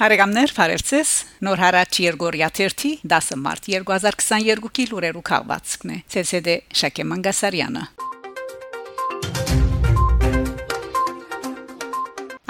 Հարեգամներ Ֆարերցես նոր հարաճ Երգորիա 30 10 մարտ 2022-ի լուրերու քաղվածքն է ՑՍԴ Շակե Մանգասարյանը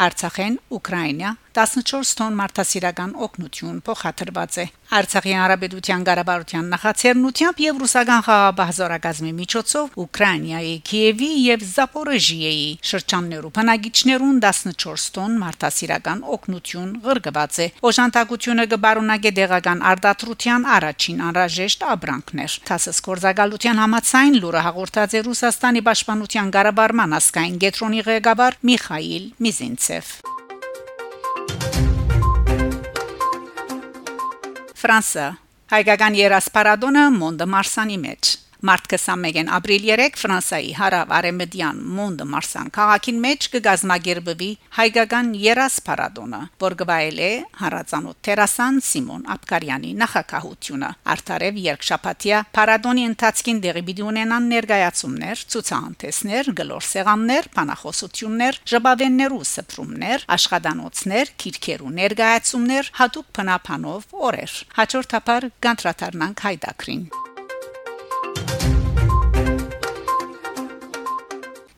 Արցախեն Ուկրաինա 14 տոն մարդասիրական օգնություն փոխադրված է Արցախի հանրապետության ղարաբարության նախաձեռնությամբ եւ ռուսական խաղաղ զորագազմի միջոցով Ուկրաինայի Կիևի եւ Զապորոժիեի շրջաններու բնակիչներուն 14 տոն մարդասիրական օգնություն ղրգված է օժանդակությունը կբարունագե դեղական արտադրության առաջին անհրաժեշտ աբրանքներ Թասս կորզակալության համացայն լուրը հաղորդած է Ռուսաստանի պաշտպանության ղարաբարման ասկային գետրոնի ղեկավար Միխայիլ Միզինցև Ֆրանսա հայկական երասպարադոնը Մոնդը Մարսանի մեջ Մարտ 21-ին ապրիլ 3 Ֆրանսայի հարավ արեմեդյան Մոնդը Մարսան քաղաքին մեջ կգազմագերբվի հայկական երաս պարադոնը, որ գվայել է հարածանոթ Տերասան Սիմոն Աբկարյանի նախակահությունը։ Արտարև երկշապատիա պարադոնի ընթացքին դեղի պիտի ունենան ներկայացումներ, ցուցահանդեսներ, գլոր սեղաններ, բանախոսություններ, ժբավեններու սփռումներ, աշխատանոցներ, քիրքերու ներկայացումներ, հատուկ փնապանով օրեր։ Հաջորդաբար գանտրատարնանք հայդակրին։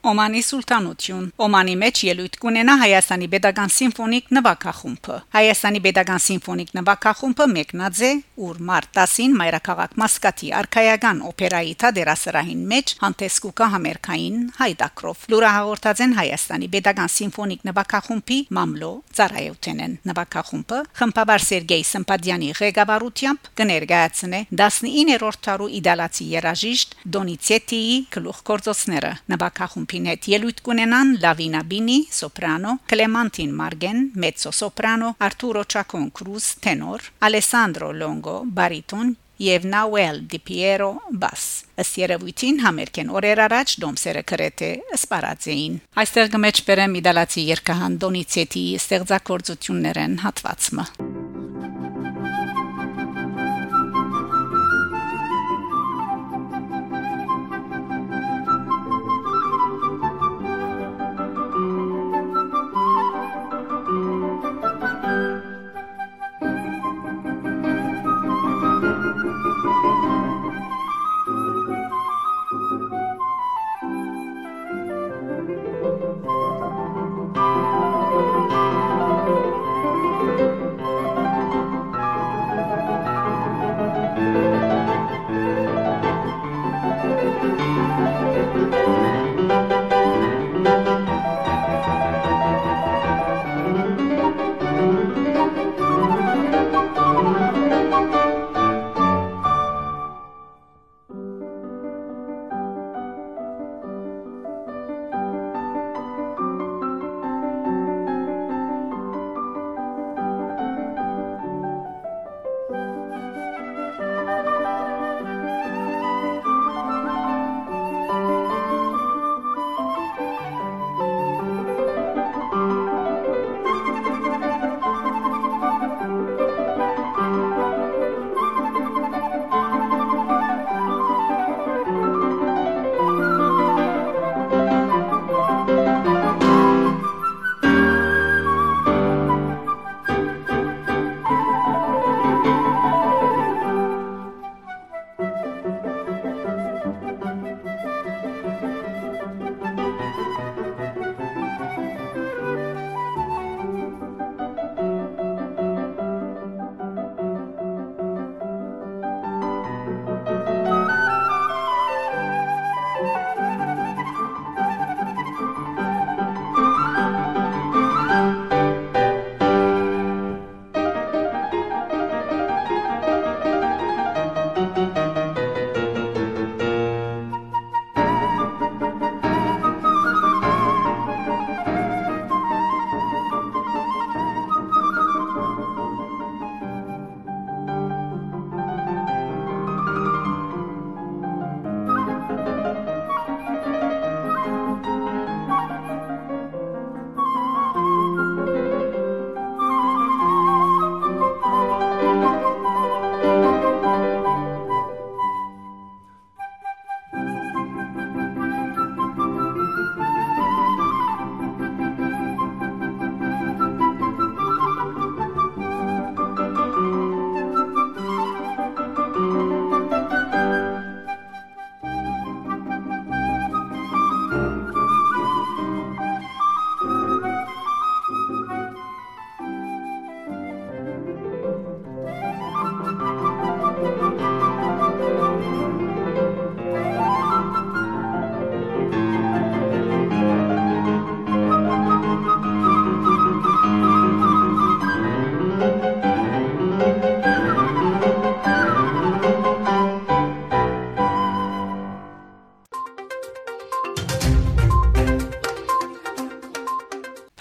Օմանի սուլտանություն Օմանի մեջ ելույթ կունենա Հայաստանի Պետական սիմֆոնիկ նվագախումբը Հայաստանի Պետական սիմֆոնիկ նվագախումբը մեկնած է ուր մարտ 10-ին Մայրաքաղաք Մասկատի արքայական օպերայի թատերասրահին մեջ հանդեսկուկա համերգային հայդակրով լուրը հաղորդած են Հայաստանի Պետական սիմֆոնիկ նվագախումբի մամլո Ծարայութենեն նվագախումբը խմբավար Սերգեյ Սմպադյանի ղեկավարությամբ կներկայացնե 19-րդ տարու իդալացի երաժիշտ Դոնիցետիի գլուխ գործոցները նվագախումբ խմբին հետ ելույթ կունենան Լավինա Բինի սոպրանո, Կլեմանտին Մարգեն մեծո սոպրանո, Արտուրո Չակոն Կրուզ տենոր, Ալեսանդրո Լոնգո բարիտոն եւ Նաուել Դի Պիեრო բաս։ Ըստ երևույթին համերգեն օրեր առաջ դոմսերը քրեթե սպարածեին։ Այստեղ գմեջ բերեմ իդալացի երկհան Դոնիցետի ստեղծագործություններն հատվածը։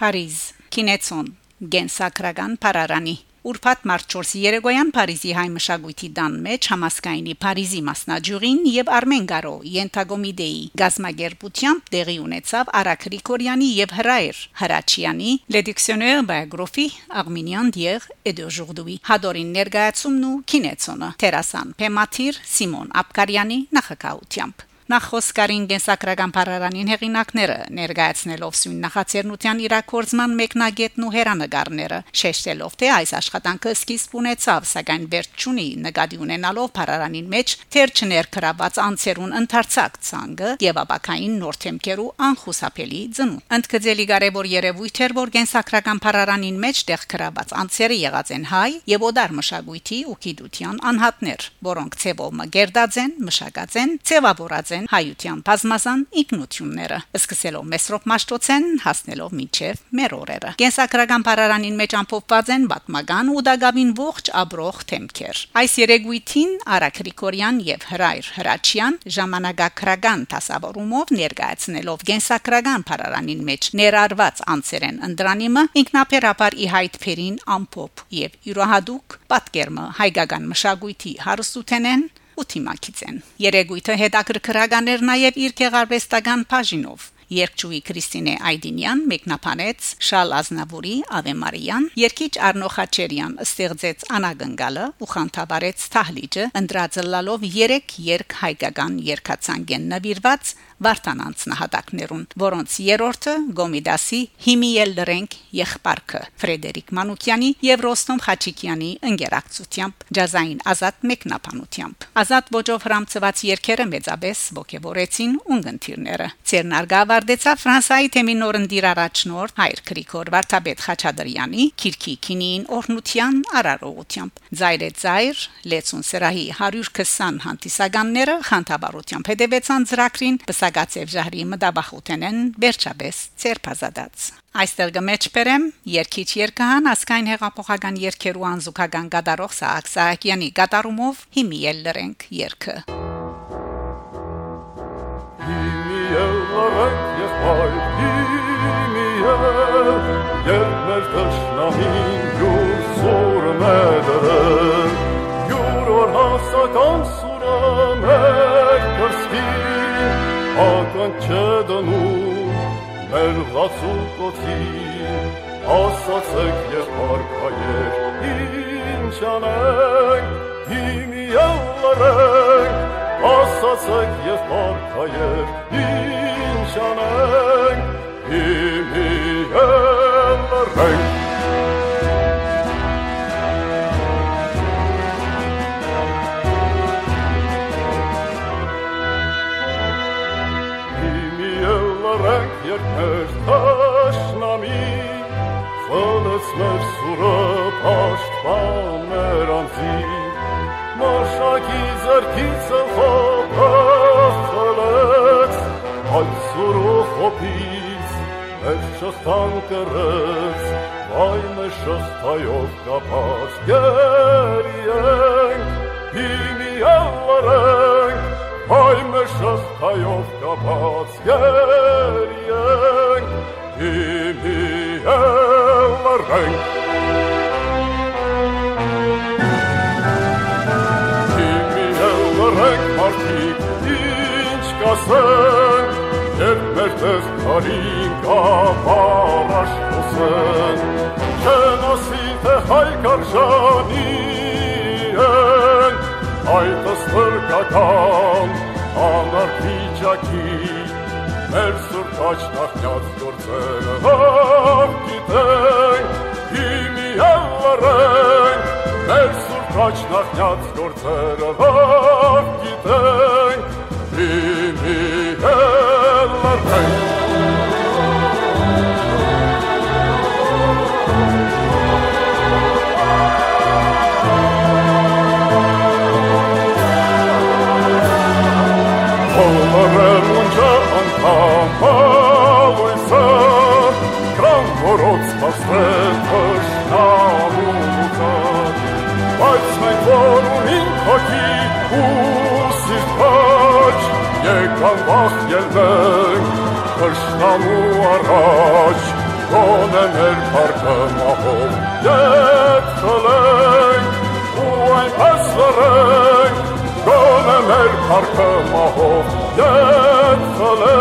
Փարիզ Կինեցոն Գենսակրական Փարարանի Ուրբաթ մարտ 4-ի երեկոյան Փարիզի հայ մշակույթի դան մեջ համասկայնի Փարիզի մասնաճյուղին եւ Արմեն Գարո Ենթագոմիդեի գազմագերբությամբ տեղի ունեցավ Արաք Գրիգորյանի եւ Հրայր Հրաչյանի biographique arménien d'hier et d'aujourd'hui հադորին ներկայացումն ու կինեցոնը Տերասան Պեմաթիր Սիմոն Աբկարյանի նախակահությամբ Նախ Օսկարին գենսակրական բարարանին հեղինակները ներկայացնելով սույն նախաձեռնության իրակորձման մեկնագետն ու հերանեկարները շեշտելով թե այս աշխատանքը սկիզբ ունեցավ սակայն վերջ չունի նկատի ունենալով բարարանին մեջ թեր չներկրաված անցերուն ընդարձակ ցանգը եւ աբակային նոր թեմքերու անխուսափելի ծնունդ ընդգծելի կարևոր երևույթ էր որ գենսակրական բարարանին մեջ տեղ գրաված անցերը եղած են հայ եւ օդար մշակույթի ու գիտության անհատներ որոնք ցեվով մգերդած են մշակած են ցեվավորած են են հայության բազմազան ինքնությունները սկսելով Մեսրոպ Մաշտոցեն հասնելով մինչև մեր օրերը Կենսակրական բարարանին մեջ ամփոփված են պատմական ու դագավին ողջ աբրող թեմքեր այս երեգույթին Արա Գրիգորյան եւ Հրայր Հրաչյան ժամանակակրական տասավորումով ներկայացնելով Կենսակրական բարարանին մեջ ներառված անձերեն ընդրանիմը ինքնապերապար ի հայտ փերին ամփոփ եւ յուրահատուկ պատկերմը հայկական մշակույթի հարստութենեն ու թիմակից են։ Երեգույթը հետաքրքրական էր նաև իր գեղարվեստական բաժինով։ Երկչուի Քրիստինե Այդինյան մեկնաբանեց Շալ Ազնավուրի Ave Մարիան, երկիչ Արնո Խաչերյան ստեղծեց Անագնգալը ու խանթավարեց Թահլիջը, ընդրածլալով 3 երկ հայկական երկացանգեն նվիրված Վարդանանց նահատակներուն, որոնց երրորդը Գոմիդասի Հիմիել Լրենք եղբարքը Ֆրեդերիկ Մանուկյանի եւ Ռոստոմ Խաչիկյանի ընկերակցությամբ ջազային ազատ մեկնաբանությամբ։ Ազատ ոչով հрамծված երկերը մեծապես ողջորեցին ունգընթիրները։ Ցերնարգա վարդեցավ Ֆրանսայի թեմի նորընտիր առաջնորդ Հայր Գրիգոր Վարդապետ Խաչադրյանի քիրքի քինին օրնության արարողությամբ։ Զայրե զայր լեցուն սրահի 120 հանդիսականները խանդավառությամբ հետևեցան ծրագրին, բսակ Սագացև ժահրի մդաբախութենեն վերջապես ցերփազադած Այստեղ գմեջբերեմ երկիչ երկհան ասկայն հեղափոխական երկերու անզուգական գդարող Սահակ Սահակյանի գդարումով հիմիել լրենք երկը Հիմիել լրենք եղբայր հիմիել Երբ մեր տշնամին յուր սուրը մեդրը Յուր որ հասական ական չդնում մեր ղացուկոցին ասացեք եւ արքայեր ինչ անենք հիմի ալարենք ասացեք եւ արքայեր ինչ անենք հիմի ալարենք խլեցներ սուրը պաշտպաներ անձի մաշակի ձերքիցը խոպը խլեց այդ սուրու խոպից մեր շղթան կրեց վայ մեր շղթայով կապած գերի ենք հիմի ալարենք Հայ մեր շղթայով կապած գերիենք, էլ լրենք։ Հիմի էլ լրենք մարդիկ, ինչ կասենք, երբ մեր տես կարին կապարաշ խոսեն, չեն ասի, թե հայ կարժանի են, այդ ստրկական անարքիջակի մեր սուրբ աչնախյաց գործերը հավ գիտենք հիմի հալարենք մեր սուրբ աչնախյաց գործերը հավ գիտենք հիմի հալարենք Համավույսը կրան որոց պաստել թշնամուտը musi stać Niech tam was jelbęk Też tamu arać Konem el partem ahom Yetzeleng Uay peslereng Konem el partem ahom Yetzeleng